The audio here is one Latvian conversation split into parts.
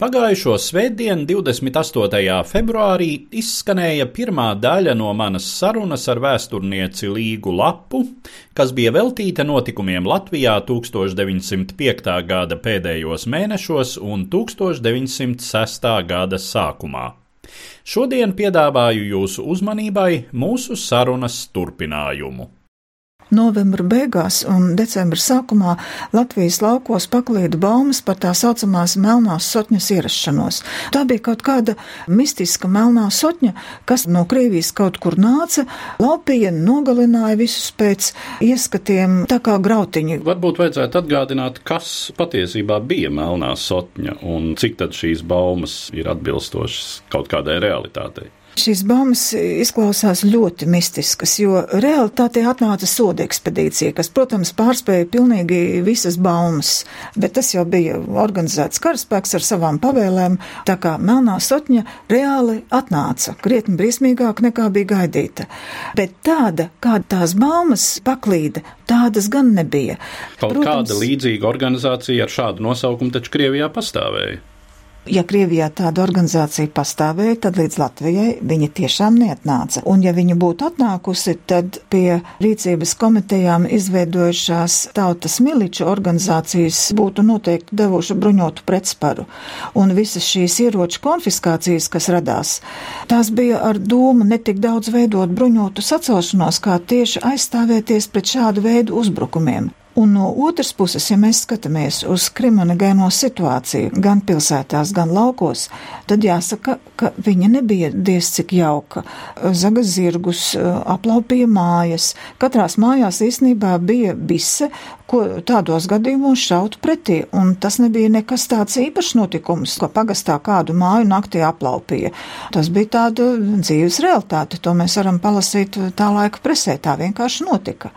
Pagājušo svētdienu, 28. februārī, izskanēja pirmā daļa no manas sarunas ar vēsturnieci Līgu Lapu, kas bija veltīta notikumiem Latvijā 1905. gada pēdējos mēnešos un 1906. gada sākumā. Šodien piedāvāju jūsu uzmanībai mūsu sarunas turpinājumu. Novembra beigās un decembra sākumā Latvijas laukos paklīda baumas par tā saucamās melnās sotņas ierašanos. Tā bija kaut kāda mistiska melnā sotņa, kas no Krievijas kaut kur nāca, laupīja, nogalināja visus pēc ieskatiem, tā kā grautiņi. Varbūt vajadzētu atgādināt, kas patiesībā bija melnā sotņa un cik tad šīs baumas ir atbilstošas kaut kādai realitātei. Šīs baumas izklausās ļoti mistiskas, jo realitātē atnāca soda ekspedīcija, kas, protams, pārspēja pilnīgi visas baumas, bet tas jau bija organizēts karaspēks ar savām pavēlēm, tā kā melnā sotņa reāli atnāca, krietni briesmīgāk nekā bija gaidīta. Bet tāda, kāda tās baumas paklīda, tādas gan nebija. Kaut protams, kāda līdzīga organizācija ar šādu nosaukumu taču Krievijā pastāvēja. Ja Krievijā tāda organizācija pastāvēja, tad līdz Latvijai viņa tiešām neatnāca. Un ja viņa būtu atnākusi, tad pie rīcības komitejām izveidojušās tautas miliču organizācijas būtu noteikti devuši bruņotu pretsparu. Un visas šīs ieroču konfiskācijas, kas radās, tās bija ar domu netik daudz veidot bruņotu sacelšanos, kā tieši aizstāvēties pret šādu veidu uzbrukumiem. Un no otras puses, ja mēs skatāmies uz kriminogēno situāciju gan pilsētās, gan laukos, tad jāsaka, ka viņa nebija diez cik jauka. Zaga zirgus, aplaupīja mājas. Katrās mājās īstenībā bija bise, ko tādos gadījumos šaut pretī, un tas nebija nekas tāds īpašs notikums, ko pagastā kādu māju naktī aplaupīja. Tas bija tāda dzīves realitāte, to mēs varam palasīt tā laika presē, tā vienkārši notika.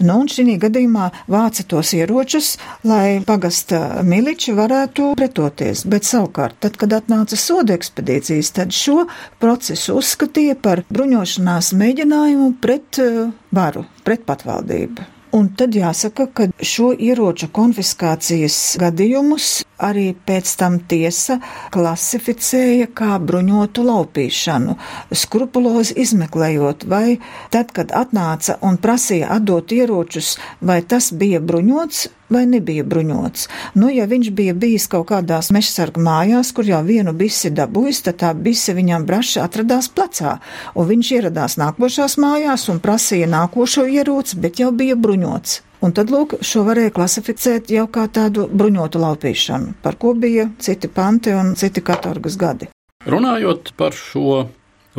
Nu, un šī gadījumā vāca tos ieročus, lai pagasta miliči varētu pretoties, bet savukārt, tad, kad atnāca soda ekspedīcijas, tad šo procesu uzskatīja par bruņošanās mēģinājumu pret uh, varu, pret patvaldību. Un tad jāsaka, ka šo ieroču konfiskācijas gadījumus arī pēc tam tiesa klasificēja kā bruņotu laupīšanu, skrupulozi izmeklējot, vai tad, kad atnāca un prasīja atdot ieročus, vai tas bija bruņots vai nebija bruņots. Nu, ja viņš bija bijis kaut kādās mežsarga mājās, kur jau vienu bisi dabūjis, tad tā bise viņam braši atradās plecā, un viņš ieradās nākošās mājās un prasīja nākošo ieroci, bet jau bija bruņots. Un tad, lūk, šo varēja klasificēt jau kā tādu bruņotu laupīšanu, par ko bija citi panti un citi katorgas gadi. Runājot par šo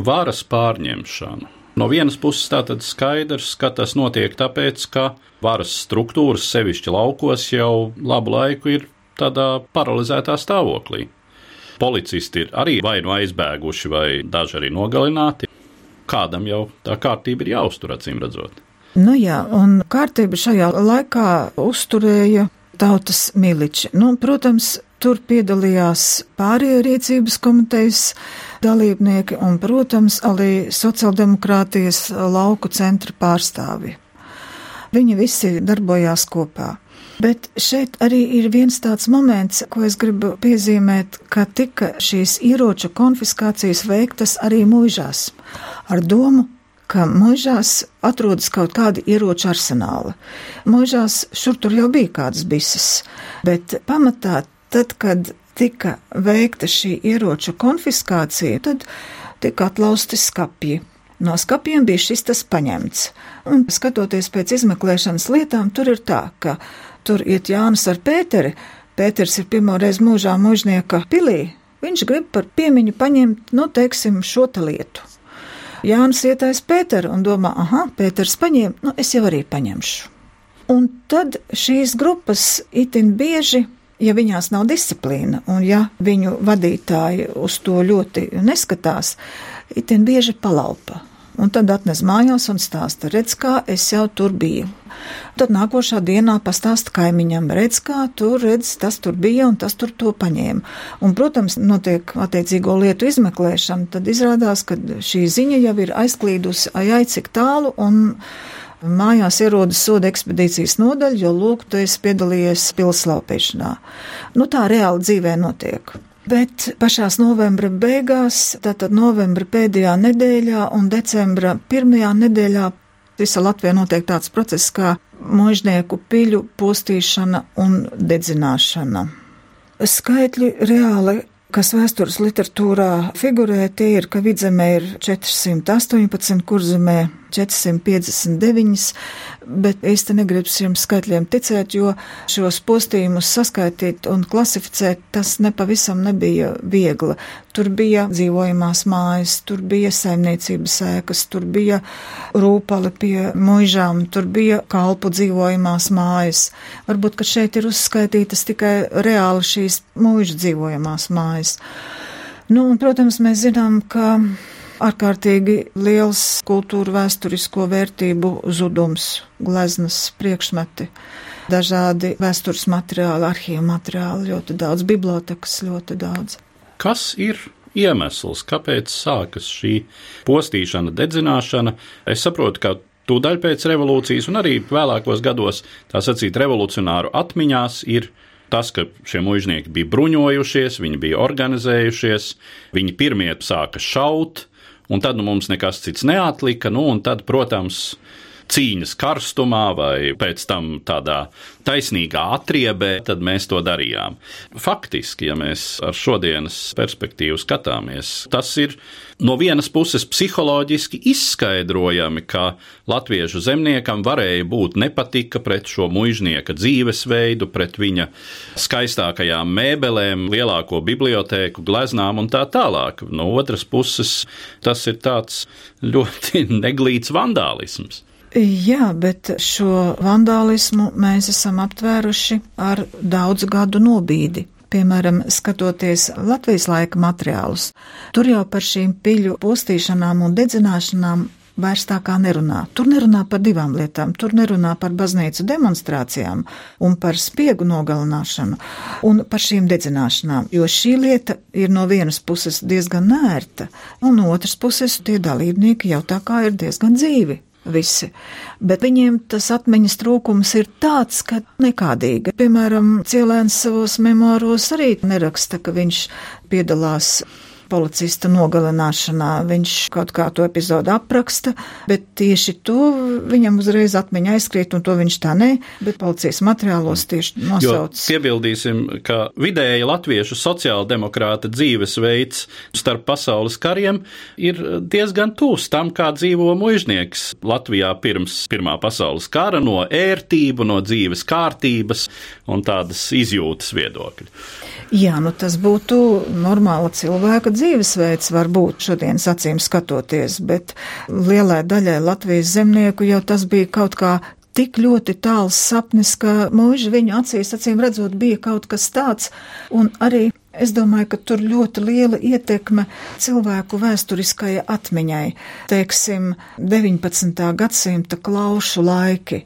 varas pārņemšanu, no vienas puses tātad skaidrs, ka tas notiek tāpēc, ka varas struktūras, sevišķi laukos, jau labu laiku ir tādā paralizētā stāvoklī. Policisti ir arī vai nu aizbēguši, vai daži arī nogalināti. Kādam jau tā kārtība ir jāuztur, acīm redzot. Nu jā, un kārtība šajā laikā uzturēja tautas miliči. Nu, protams, tur piedalījās pārējie rīcības komitejas dalībnieki un, protams, arī sociāldemokrātijas lauku centra pārstāvi. Viņi visi darbojās kopā. Bet šeit arī ir viens tāds moments, ko es gribu piezīmēt, ka tika šīs ieroču konfiskācijas veiktas arī mūžās ar domu, ka mūžās atrodas kaut kādi ieroču arsenāli. Mūžās šur tur jau bija kādas bises, bet pamatā tad, kad tika veikta šī ieroču konfiskācija, tad tika atlausti skapji. No skapiem bija šis tas paņemts. Un skatoties pēc izmeklēšanas lietām, tur ir tā, ka tur iet Jānis ar Pēteri. Pēters ir pirmoreiz mūžā mužnieka pilī, Viņš grib par piemiņu paņemt, nu, teiksim, šo te lietu. Jānis ietais Pēteru un domā, ah, Pēters paņēma, nu, es jau arī paņemšu. Un tad šīs grupas itin bieži ja viņās nav disciplīna, un ja viņu vadītāji uz to ļoti neskatās, itin bieži palaupa. Un tad atnes mājās un stāsta, redz, kā es jau tur biju. Tad nākošā dienā pastāsta kaimiņam, redz, kā tur, redz, tas tur bija un tas tur to paņēma. Un, protams, notiek attiecīgo lietu izmeklēšana, tad izrādās, ka šī ziņa jau ir aizklīdusi ai, cik tālu un Mājās ierodas soda ekspedīcijas nodaļa, jo, lūk, tu esi piedalījies pilslaupīšanā. Nu, tā reāli dzīvē notiek. Bet pašās novembra beigās, tātad novembra pēdējā nedēļā un decembra pirmajā nedēļā visa Latvijā notiek tāds process kā mužnieku piļu postīšana un dedzināšana. Skaitļi reāli kas vēstures literatūrā figurē, tie ir, ka vidzemē ir 418, kurzemē 459, bet īsti negribas šiem skaitļiem ticēt, jo šos postījumus saskaitīt un klasificēt tas nepavisam nebija viegli. Tur bija dzīvojamās mājas, tur bija saimniecības ēkas, tur bija rūpali pie muižām, tur bija kalpu dzīvojamās mājas. Varbūt, ka šeit ir uzskaitītas tikai reāli šīs muižu dzīvojamās mājas. Nu, un, protams, mēs zinām, ka ārkārtīgi liels kultūra vēsturisko vērtību zudums, gleznas priekšmeti, dažādi vēstures materiāli, arhīva materiāli, ļoti daudz, bibliotekas ļoti daudz. Kas ir iemesls, kāpēc sākas šī postīšana, dedzināšana? Es saprotu, ka tūdaļ pēc revolūcijas un arī vēlākos gados tā sacīt revolucionāru atmiņās ir tas, ka šie mužnieki bija bruņojušies, viņi bija organizējušies, viņi pirmie sāka šaut, un tad nu, mums nekas cits neatlika. Nu, tad, protams, cīņas karstumā vai pēc tam tādā taisnīgā atriebē, tad mēs to darījām. Faktiski, ja mēs ar šodienas perspektīvu skatāmies, tas ir no vienas puses psiholoģiski izskaidrojami, ka latviešu zemniekam varēja būt nepatika pret šo mužnieka dzīvesveidu, pret viņa skaistākajām mēbelēm, lielāko bibliotēku, gleznām un tā tālāk. No otras puses, tas ir tāds ļoti neglīts vandālisms. Jā, bet šo vandālismu mēs esam aptvēruši ar daudzu gadu nobīdi. Piemēram, skatoties Latvijas laika materiālus, tur jau par šīm piļu postīšanām un dedzināšanām vairs tā kā nerunā. Tur nerunā par divām lietām. Tur nerunā par baznīcu demonstrācijām un par spiegu nogalināšanu un par šīm dedzināšanām, jo šī lieta ir no vienas puses diezgan nērta, un no otras puses tie dalībnieki jau tā kā ir diezgan dzīvi visi. Bet viņiem tas atmiņas trūkums ir tāds, ka nekādīgi. Piemēram, Cielēns savos memoāros arī neraksta, ka viņš piedalās policista nogalināšanā. Viņš kaut kā to epizodu apraksta, bet tieši to viņam uzreiz atmiņā aizskrīt, un to viņš tā ne, bet policijas materiālos tieši nosauc. Jo piebildīsim, ka vidēji latviešu sociāldemokrāta dzīvesveids starp pasaules kariem ir diezgan tūs tam, kā dzīvo mužnieks Latvijā pirms Pirmā pasaules kara no ērtību, no dzīves kārtības un tādas izjūtas viedokļa. Jā, nu tas būtu normāla cilvēka dzīvesveids, varbūt šodienas acīm skatoties, bet lielai daļai Latvijas zemnieku jau tas bija kaut kā tik ļoti tāls sapnis, ka mūži viņu acīs, acīm redzot, bija kaut kas tāds, un arī Es domāju, ka tur ļoti liela ietekme cilvēku vēsturiskajai atmiņai, teiksim, 19. gadsimta klaušu laiki.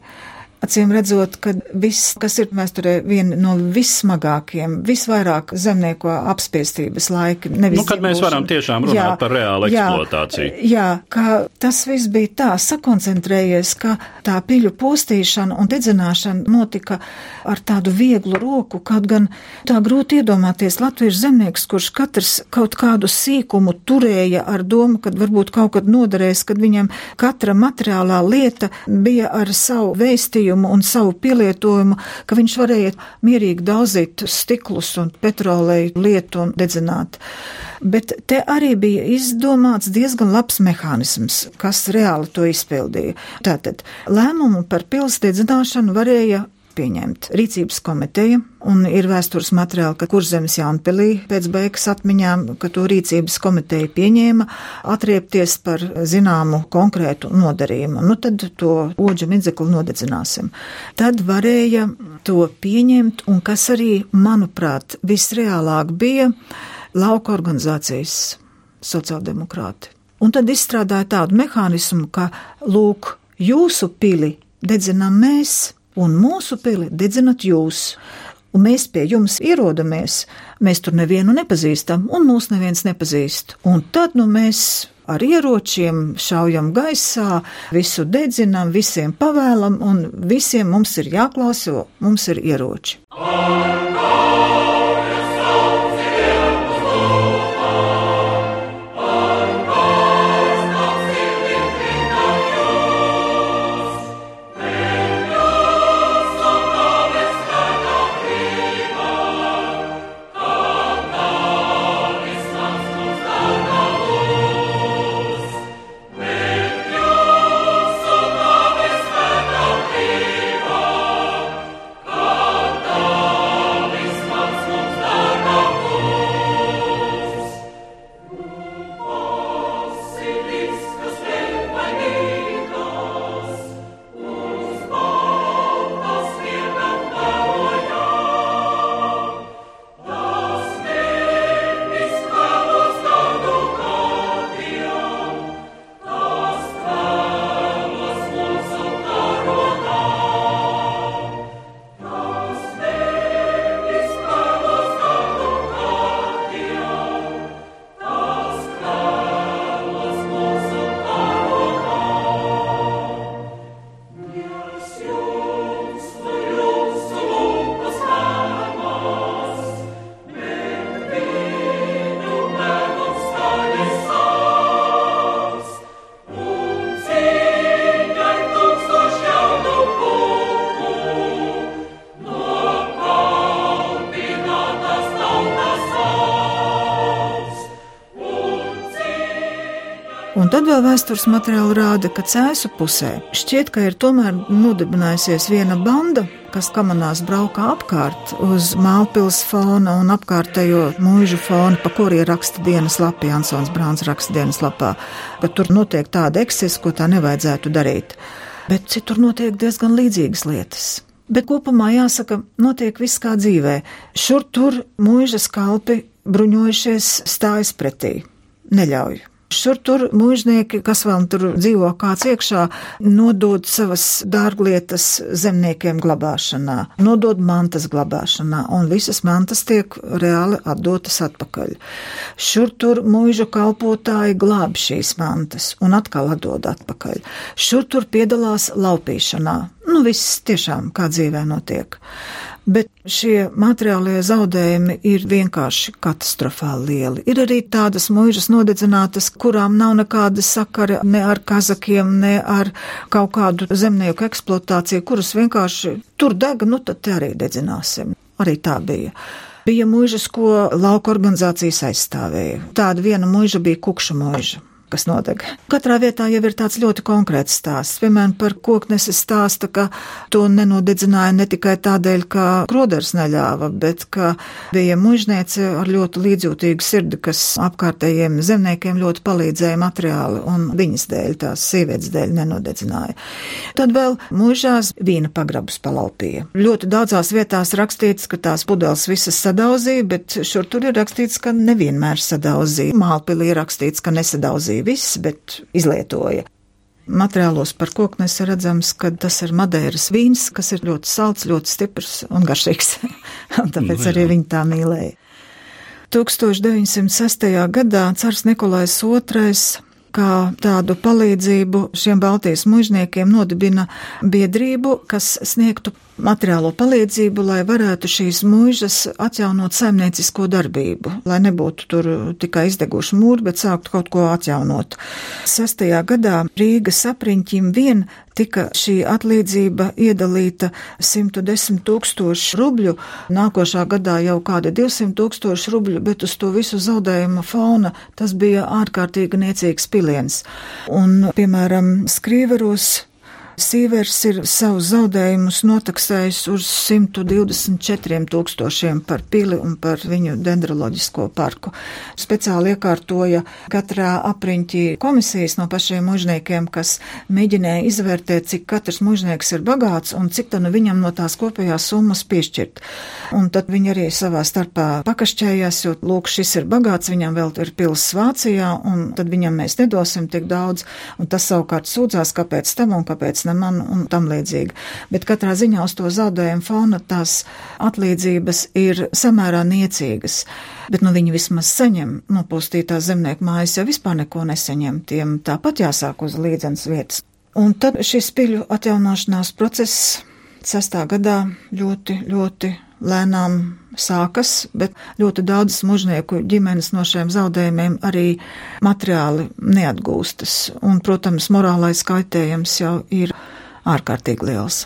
Acīm redzot, ka viss, kas ir vēsturē viena no vissmagākajiem, visvairāk zemnieku apspiestības laiki. Nu, kad mēs varam tiešām runāt jā, par reālu eksploatāciju. Jā, jā, ka tas viss bija tā sakoncentrējies, ka tā piļu postīšana un dedzināšana notika ar tādu vieglu roku, kaut gan tā grūti iedomāties latviešu zemnieks, kurš katrs kaut kādu sīkumu turēja ar domu, ka varbūt kaut kad noderēs, kad viņam katra materiālā lieta bija ar savu vēstījumu darījumu un savu pielietojumu, ka viņš varēja mierīgi daudzīt stiklus un petroleju lietu un dedzināt. Bet te arī bija izdomāts diezgan labs mehānisms, kas reāli to izpildīja. Tātad lēmumu par pils dedzināšanu varēja pieņemt. Rīcības komiteja un ir vēstures materiāli, ka Kurzemes Jānpilī pēc beigas atmiņām, ka to rīcības komiteja pieņēma atriepties par zināmu konkrētu nodarījumu. Nu tad to oģa midzekli nodedzināsim. Tad varēja to pieņemt un kas arī, manuprāt, visreālāk bija lauka organizācijas sociāldemokrāti. Un tad izstrādāja tādu mehānismu, ka, lūk, jūsu pili dedzinām mēs, un mūsu pili dedzinat jūs. Un mēs pie jums ierodamies, mēs tur nevienu nepazīstam, un mūs neviens nepazīst. Un tad nu mēs ar ieročiem šaujam gaisā, visu dedzinām, visiem pavēlam, un visiem mums ir jāklausa, jo mums ir ieroči. Un tad vēl vēstures materiāli rāda, ka cēsu pusē šķiet, ka ir tomēr nodibinājusies viena banda, kas kamanās braukā apkārt uz Mālpils fona un apkārtējo mūžu fonu, pa kuriem raksta dienas lapā, Jansons Brāns raksta dienas lapā, ka tur notiek tāda ekscesa, ko tā nevajadzētu darīt. Bet citur notiek diezgan līdzīgas lietas. Bet kopumā jāsaka, notiek viss kā dzīvē. Šur tur mūžas kalpi bruņojušies stājas pretī, neļauj. Šur tur mūžnieki, kas vēl tur dzīvo kāds iekšā, nodod savas dārglietas zemniekiem glabāšanā, nodod mantas glabāšanā, un visas mantas tiek reāli atdotas atpakaļ. Šur tur mūžu kalpotāji glāb šīs mantas un atkal atdod atpakaļ. Šur tur piedalās laupīšanā. Nu, viss tiešām kā dzīvē notiek bet šie materiālie zaudējumi ir vienkārši katastrofāli lieli. Ir arī tādas mūžas nodedzinātas, kurām nav nekāda sakara ne ar kazakiem, ne ar kaut kādu zemnieku eksploatāciju, kuras vienkārši tur dega, nu tad te arī dedzināsim. Arī tā bija. Bija mūžas, ko lauka organizācijas aizstāvēja. Tāda viena mūža bija kukša mūža kas nodeg. Katrā vietā jau ir tāds ļoti konkrēts stāsts. Piemēram, par kokneses stāsta, ka to nenodedzināja ne tikai tādēļ, ka kroders neļāva, bet ka bija mužniece ar ļoti līdzjūtīgu sirdi, kas apkārtējiem zemniekiem ļoti palīdzēja materiāli un viņas dēļ, tās sievietes dēļ nenodedzināja. Tad vēl mužās vīna pagrabus palaupīja. Ļoti daudzās vietās rakstīts, ka tās pudeles visas sadauzīja, bet šur tur ir rakstīts, ka nevienmēr sadauzīja. Mālpilī ir rakstīts, ka nesadauzīja nebija viss, bet izlietoja. Materiālos par koknesi redzams, ka tas ir Madeiras vīns, kas ir ļoti salds, ļoti stiprs un garšīgs. un tāpēc nu, arī viņi tā mīlēja. 1906. gadā cars Nikolais II kā tādu palīdzību šiem Baltijas mužniekiem nodibina biedrību, kas sniegtu materiālo palīdzību, lai varētu šīs mūžas atjaunot saimniecisko darbību, lai nebūtu tur tikai izdeguši mūri, bet sākt kaut ko atjaunot. Sestajā gadā Rīgas apriņķim vien tika šī atlīdzība iedalīta 110 tūkstoši rubļu, nākošā gadā jau kāda 200 tūkstoši rubļu, bet uz to visu zaudējuma fona tas bija ārkārtīgi niecīgs piliens. Un, piemēram, skrīveros Sīvers ir savus zaudējumus notaksējis uz 124 tūkstošiem par pili un par viņu dendroloģisko parku. Speciāli iekārtoja katrā apriņķī komisijas no pašiem mužniekiem, kas mēģināja izvērtēt, cik katrs mužnieks ir bagāts un cik tad nu viņam no tās kopējās summas piešķirt. Un tad viņi arī savā starpā pakašķējās, jo, lūk, šis ir bagāts, viņam vēl ir pils Vācijā, un tad viņam mēs nedosim tik daudz, un tas savukārt sūdzās, kāpēc tam un kāpēc ne man un tam līdzīgi. Bet katrā ziņā uz to zaudējumu fona tās atlīdzības ir samērā niecīgas. Bet nu viņi vismaz saņem nopūstītās zemnieku mājas, jau vispār neko nesaņem, tiem tāpat jāsāk uz līdzenas vietas. Un tad šis piļu atjaunošanās process sestā gadā ļoti, ļoti lēnām sākas, bet ļoti daudzas mužnieku ģimenes no šiem zaudējumiem arī materiāli neatgūstas. Un, protams, morālais kaitējums jau ir ārkārtīgi liels.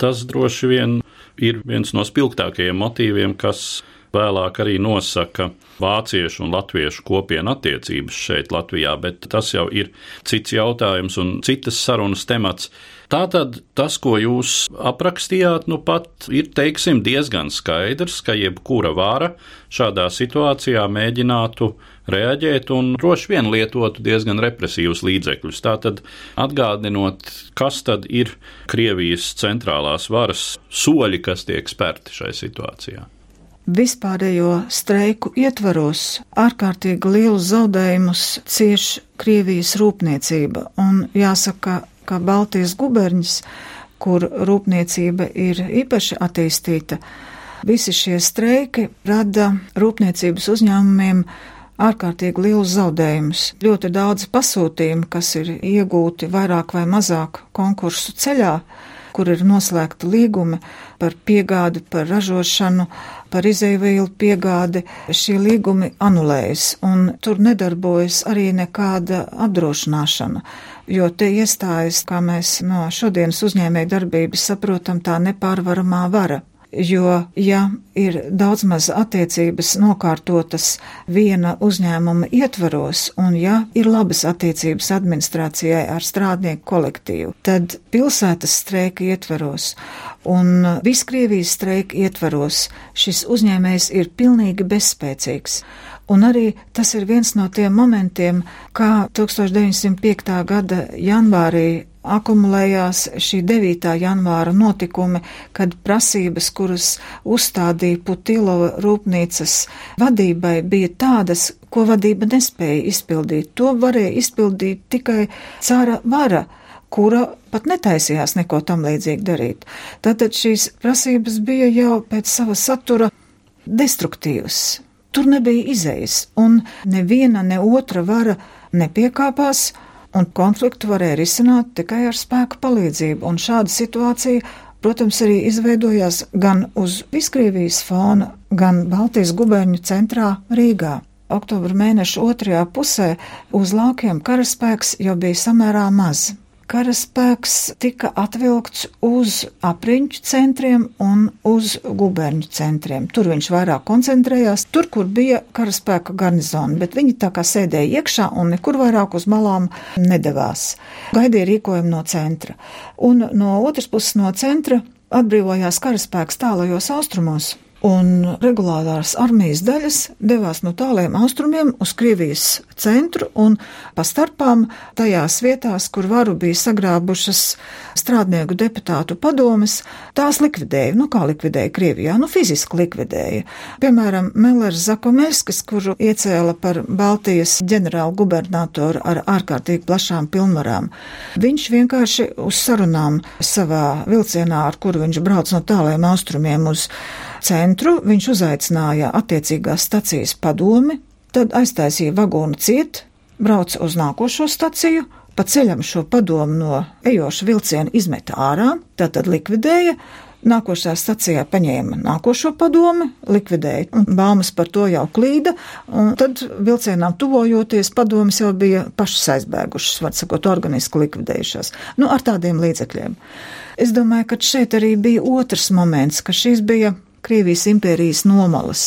Tas droši vien ir viens no spilgtākajiem motīviem, kas vēlāk arī nosaka vāciešu un latviešu kopienu attiecības šeit, Latvijā, bet tas jau ir cits jautājums un citas sarunas temats. Tātad tas, ko jūs aprakstījāt, nu pat ir teiksim, diezgan skaidrs, ka jebkura vara šādā situācijā mēģinātu reaģēt un droši vien lietotu diezgan represīvus līdzekļus. Tātad atgādinot, kas tad ir Krievijas centrālās varas soļi, kas tiek spērti šai situācijā vispārējo streiku ietvaros ārkārtīgi lielus zaudējumus cieš Krievijas rūpniecība, un jāsaka, ka Baltijas guberņas, kur rūpniecība ir īpaši attīstīta, visi šie streiki rada rūpniecības uzņēmumiem ārkārtīgi lielus zaudējumus. Ļoti daudz pasūtījumu, kas ir iegūti vairāk vai mazāk konkursu ceļā, kur ir noslēgta līgumi par piegādi, par ražošanu, par izēvielu piegādi, šie līgumi anulējas, un tur nedarbojas arī nekāda apdrošināšana, jo te iestājas, kā mēs no šodienas uzņēmē darbības saprotam, tā nepārvaramā vara jo, ja ir daudz maz attiecības nokārtotas viena uzņēmuma ietvaros, un ja ir labas attiecības administrācijai ar strādnieku kolektīvu, tad pilsētas streika ietvaros un Viskrievijas streika ietvaros šis uzņēmējs ir pilnīgi bezspēcīgs. Un arī tas ir viens no tiem momentiem, kā 1905. gada janvārī akumulējās šī 9. janvāra notikumi, kad prasības, kuras uzstādīja Putilova rūpnīcas vadībai, bija tādas, ko vadība nespēja izpildīt. To varēja izpildīt tikai cara vara kura pat netaisījās neko tam līdzīgi darīt. Tātad šīs prasības bija jau pēc sava satura destruktīvas. Tur nebija izējas, un neviena ne otra vara nepiekāpās, un konfliktu varēja risināt tikai ar spēku palīdzību, un šāda situācija, protams, arī izveidojās gan uz Viskrievijas fona, gan Baltijas guberņu centrā Rīgā. Oktobra mēneša otrajā pusē uz laukiem karaspēks jau bija samērā maz karaspēks tika atvilkts uz apriņķu centriem un uz guberņu centriem. Tur viņš vairāk koncentrējās, tur, kur bija karaspēka garnizona, bet viņi tā kā sēdēja iekšā un nekur vairāk uz malām nedavās. Gaidīja rīkojumu no centra. Un no otras puses no centra atbrīvojās karaspēks tālajos austrumos un regulārās armijas daļas devās no tāliem austrumiem uz Krievijas centru un pa starpām tajās vietās, kur varu bija sagrābušas strādnieku deputātu padomes, tās likvidēja. Nu, kā likvidēja Krievijā? Nu, fiziski likvidēja. Piemēram, Mellers Zakomerskis, kuru iecēla par Baltijas ģenerālu gubernatoru ar ārkārtīgi plašām pilnvarām. Viņš vienkārši uz sarunām savā vilcienā, ar kuru viņš brauc no tāliem austrumiem uz centru, viņš uzaicināja attiecīgās stacijas padomi, tad aiztaisīja vagonu ciet, brauca uz nākošo staciju, pa ceļam šo padomu no ejoša vilciena izmeta ārā, tātad likvidēja, Nākošajā stacijā paņēma nākošo padomi, likvidēja, un baumas par to jau klīda, un tad vilcienām tuvojoties, padomas jau bija pašas aizbēgušas, var sakot, organiski likvidējušās. Nu, ar tādiem līdzekļiem. Es domāju, ka šeit arī bija otrs moments, ka šīs bija Krievijas impērijas nomalas,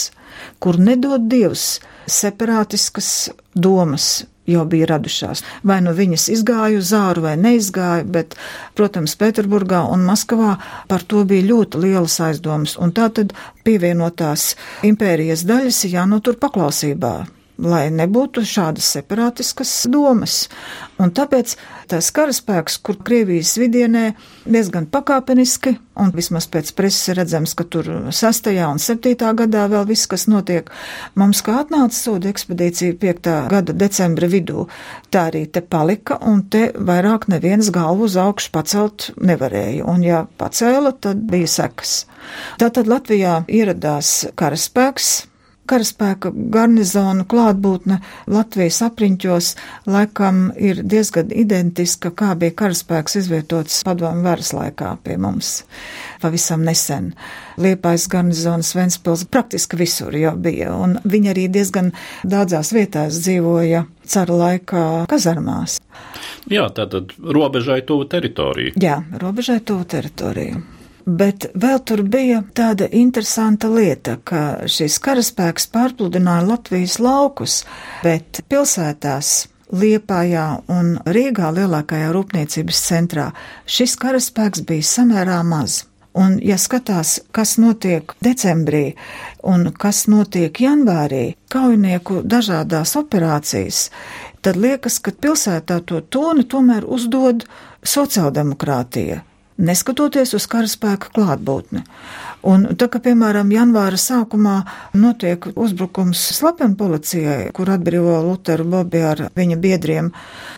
kur nedod dievs separātiskas domas jau bija radušās. Vai nu viņas izgāja uz āru vai neizgāja, bet, protams, Pēterburgā un Maskavā par to bija ļoti lielas aizdomas, un tā tad pievienotās impērijas daļas jānotur paklausībā lai nebūtu šādas separātiskas domas. Un tāpēc tas karaspēks, kur Krievijas vidienē diezgan pakāpeniski, un vismaz pēc preses redzams, ka tur 6. un 7. gadā vēl viss, kas notiek, mums kā atnāca sūda ekspedīcija 5. gada decembra vidū, tā arī te palika, un te vairāk neviens galvu uz augšu pacelt nevarēja, un ja pacēla, tad bija sekas. Tātad Latvijā ieradās karaspēks, Karaspēka garnizonu klātbūtne Latvijas apriņķos laikam ir diezgan identiska, kā bija karaspēks izvietots padomu varas laikā pie mums pavisam nesen. Liepais garnizons Ventspils praktiski visur jau bija, un viņi arī diezgan daudzās vietās dzīvoja cara laikā kazarmās. Jā, tātad robežai tuvu teritoriju. Jā, robežai tuvu teritoriju. Bet vēl tur bija tāda interesanta lieta, ka šis karaspēks pārpludināja Latvijas laukus, bet pilsētās Liepājā un Rīgā lielākajā rūpniecības centrā šis karaspēks bija samērā maz. Un, ja skatās, kas notiek decembrī un kas notiek janvārī, kaujinieku dažādās operācijas, tad liekas, ka pilsētā to toni tomēr uzdod sociāldemokrātija neskatoties uz karaspēka klātbūtni. Un tā kā, piemēram, janvāra sākumā notiek uzbrukums slepeni policijai, kur atbrīvo Luteru Bobi ar viņa biedriem,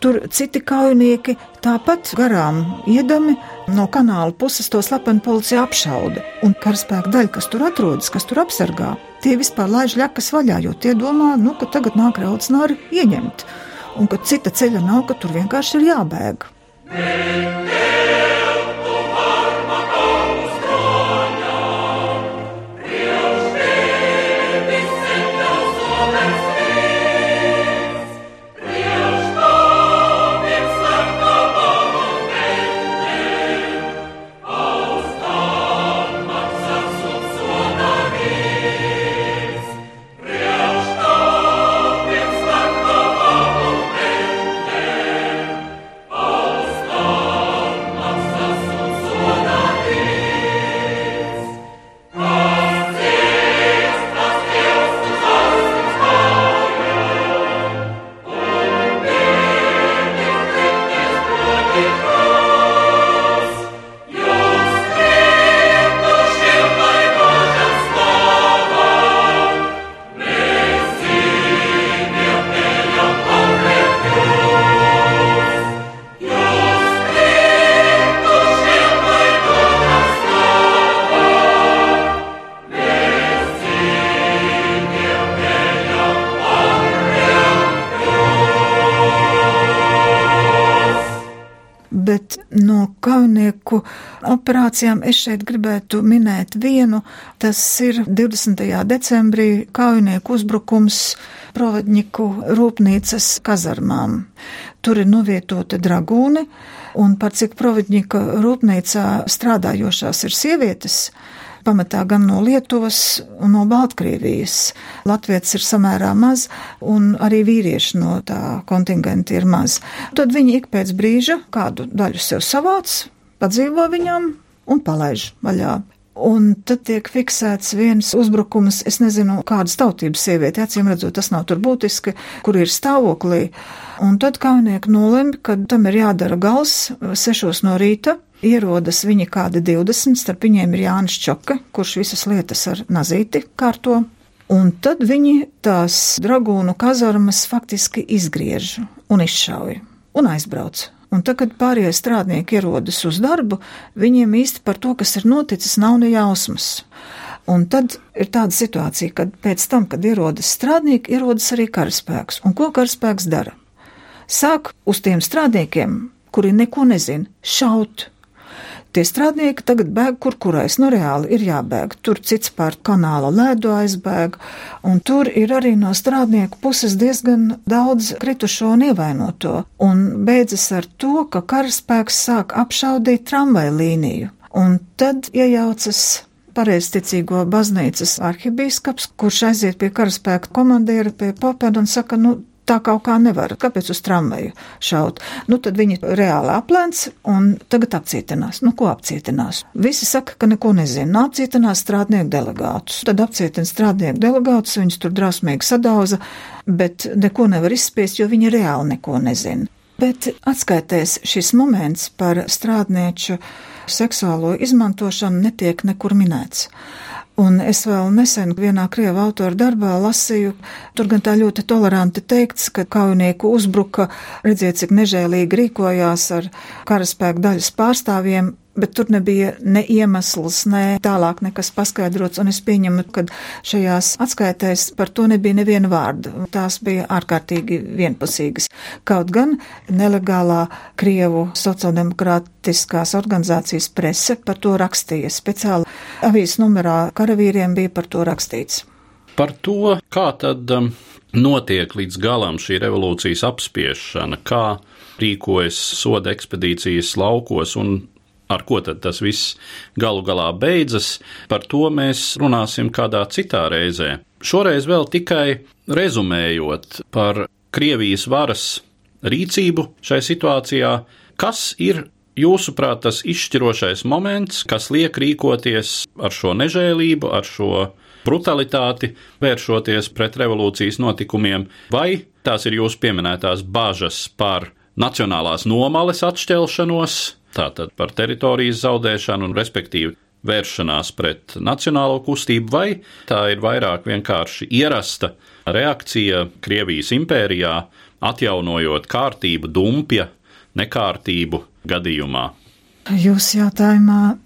tur citi kaujinieki tāpat garām iedami no kanāla puses to slepeni policija apšauda. Un karaspēka daļa, kas tur atrodas, kas tur apsargā, tie vispār laiž ļakas vaļā, jo tie domā, nu, ka tagad nāk raucnāri ieņemt. Un ka cita ceļa nav, ka tur vienkārši ir jābēg. bet operācijām es šeit gribētu minēt vienu. Tas ir 20. decembrī kaunieku uzbrukums Provedņiku rūpnīcas kazarmām. Tur ir novietoti dragūni, un par cik Provedņika rūpnīcā strādājošās ir sievietes, pamatā gan no Lietuvas un no Baltkrievijas. Latvijas ir samērā maz, un arī vīrieši no tā kontingenta ir maz. Tad viņi ik pēc brīža kādu daļu sev savāc, padzīvo viņam un palaiž vaļā. Un tad tiek fiksēts viens uzbrukums, es nezinu, kādas tautības sieviete, acīm redzot, tas nav tur būtiski, kur ir stāvoklī. Un tad kaunieki nolemj, ka tam ir jādara gals sešos no rīta, ierodas viņi kādi 20, starp viņiem ir Jānis Čoka, kurš visas lietas ar nazīti kārto. Un tad viņi tās dragūnu kazarmas faktiski izgriež un izšauj un aizbrauc. Un tad, kad pārējie strādnieki ierodas uz darbu, viņiem īsti par to, kas ir noticis, nav ne jausmas. Un tad ir tāda situācija, kad pēc tam, kad ierodas strādnieki, ierodas arī karaspēks. Un ko karaspēks dara? Sāk uz tiem strādniekiem, kuri neko nezina, šaut, Tie strādnieki tagad bēg kur kurais, nu reāli ir jābēg. Tur cits pār kanāla lēdu aizbēg, un tur ir arī no strādnieku puses diezgan daudz kritušo un ievainoto. Un beidzas ar to, ka karaspēks sāk apšaudīt tramvai līniju. Un tad iejaucas pareizticīgo baznīcas arhibīskaps, kurš aiziet pie karaspēka komandiera, pie papēda un saka, nu, tā kaut kā nevar. Kāpēc uz tramvaju šaut? Nu, tad viņi reāli aplēns un tagad apcietinās. Nu, ko apcietinās? Visi saka, ka neko nezina. Nu, apcietinās strādnieku delegātus. Tad apcietina strādnieku delegātus, viņus tur drāsmīgi sadauza, bet neko nevar izspiest, jo viņi reāli neko nezina. Bet atskaitēs šis moments par strādnieču seksuālo izmantošanu netiek nekur minēts. Un es vēl nesen vienā krievu autora darbā lasīju, tur gan tā ļoti toleranti teikts, ka kaujinieku uzbruka, redziet, cik nežēlīgi rīkojās ar karaspēku daļas pārstāvjiem, bet tur nebija ne iemesls, ne tālāk nekas paskaidrots, un es pieņemu, ka šajās atskaitēs par to nebija neviena vārda. Tās bija ārkārtīgi vienpusīgas. Kaut gan nelegālā Krievu sociāldemokrātiskās organizācijas prese par to rakstīja. Speciāli avīzes numerā karavīriem bija par to rakstīts. Par to, kā tad um, notiek līdz galam šī revolūcijas apspiešana, kā rīkojas soda ekspedīcijas laukos un ar ko tad tas viss galu galā beidzas, par to mēs runāsim kādā citā reizē. Šoreiz vēl tikai rezumējot par Krievijas varas rīcību šai situācijā, kas ir jūsuprāt tas izšķirošais moments, kas liek rīkoties ar šo nežēlību, ar šo brutalitāti, vēršoties pret revolūcijas notikumiem, vai tās ir jūsu pieminētās bažas par nacionālās nomales atšķelšanos, tātad par teritorijas zaudēšanu un respektīvi vēršanās pret nacionālo kustību, vai tā ir vairāk vienkārši ierasta reakcija Krievijas impērijā, atjaunojot kārtību, dumpja, nekārtību gadījumā? Jūsu jautājumā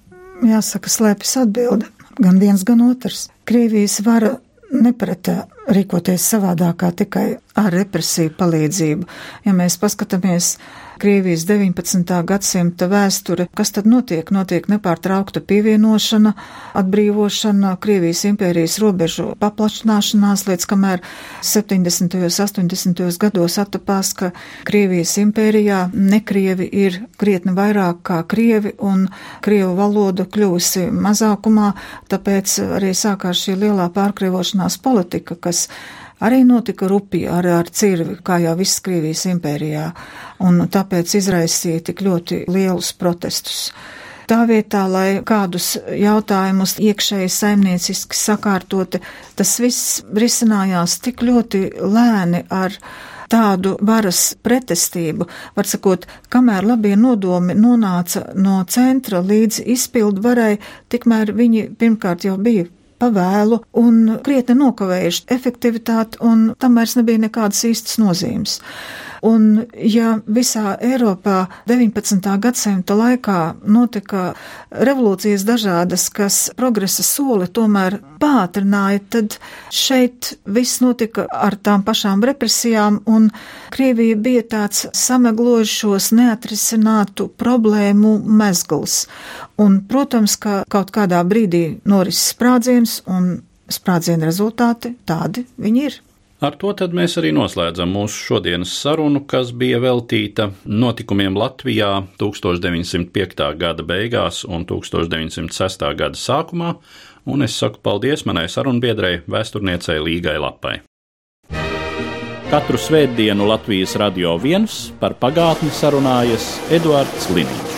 jāsaka slēpjas atbilde. Gan viens, gan otrs. Krievijas vara nepratā rīkoties savādākā tikai ar represiju palīdzību. Ja mēs paskatāmies Krievijas 19. gadsimta vēsture, kas tad notiek? Notiek nepārtraukta pievienošana, atbrīvošana, Krievijas impērijas robežu paplašināšanās, līdz kamēr 70. un 80. gados attapās, ka Krievijas impērijā nekrievi ir krietni vairāk kā krievi un krievu valoda kļuvusi mazākumā, tāpēc arī sākās šī lielā pārkrievošanās politika, kas arī notika rupi ar, ar cirvi, kā jau viss Krievijas impērijā, un tāpēc izraisīja tik ļoti lielus protestus. Tā vietā, lai kādus jautājumus iekšēji saimnieciski sakārtoti, tas viss risinājās tik ļoti lēni ar tādu varas pretestību, var sakot, kamēr labie nodomi nonāca no centra līdz izpildu varai, tikmēr viņi pirmkārt jau bija pavēlu un krietni nokavējuši efektivitāti, un tam vairs nebija nekādas īstas nozīmes. Un ja visā Eiropā 19. gadsimta laikā notika revolūcijas dažādas, kas progresa soli tomēr pātrināja, tad šeit viss notika ar tām pašām represijām, un Krievija bija tāds sameglojušos neatrisinātu problēmu mezgls. Un, protams, ka kaut kādā brīdī norises sprādziens, un sprādziena rezultāti tādi viņi ir. Ar to mēs arī noslēdzam mūsu šodienas sarunu, kas bija veltīta notikumiem Latvijā 1905. gada beigās un 1906. gada sākumā, un es saku paldies manai sarunbiedrei, vēsturniecei Līgai Lapai. Katru svētdienu Latvijas radio viens par pagātni sarunājas Eduards Līniju.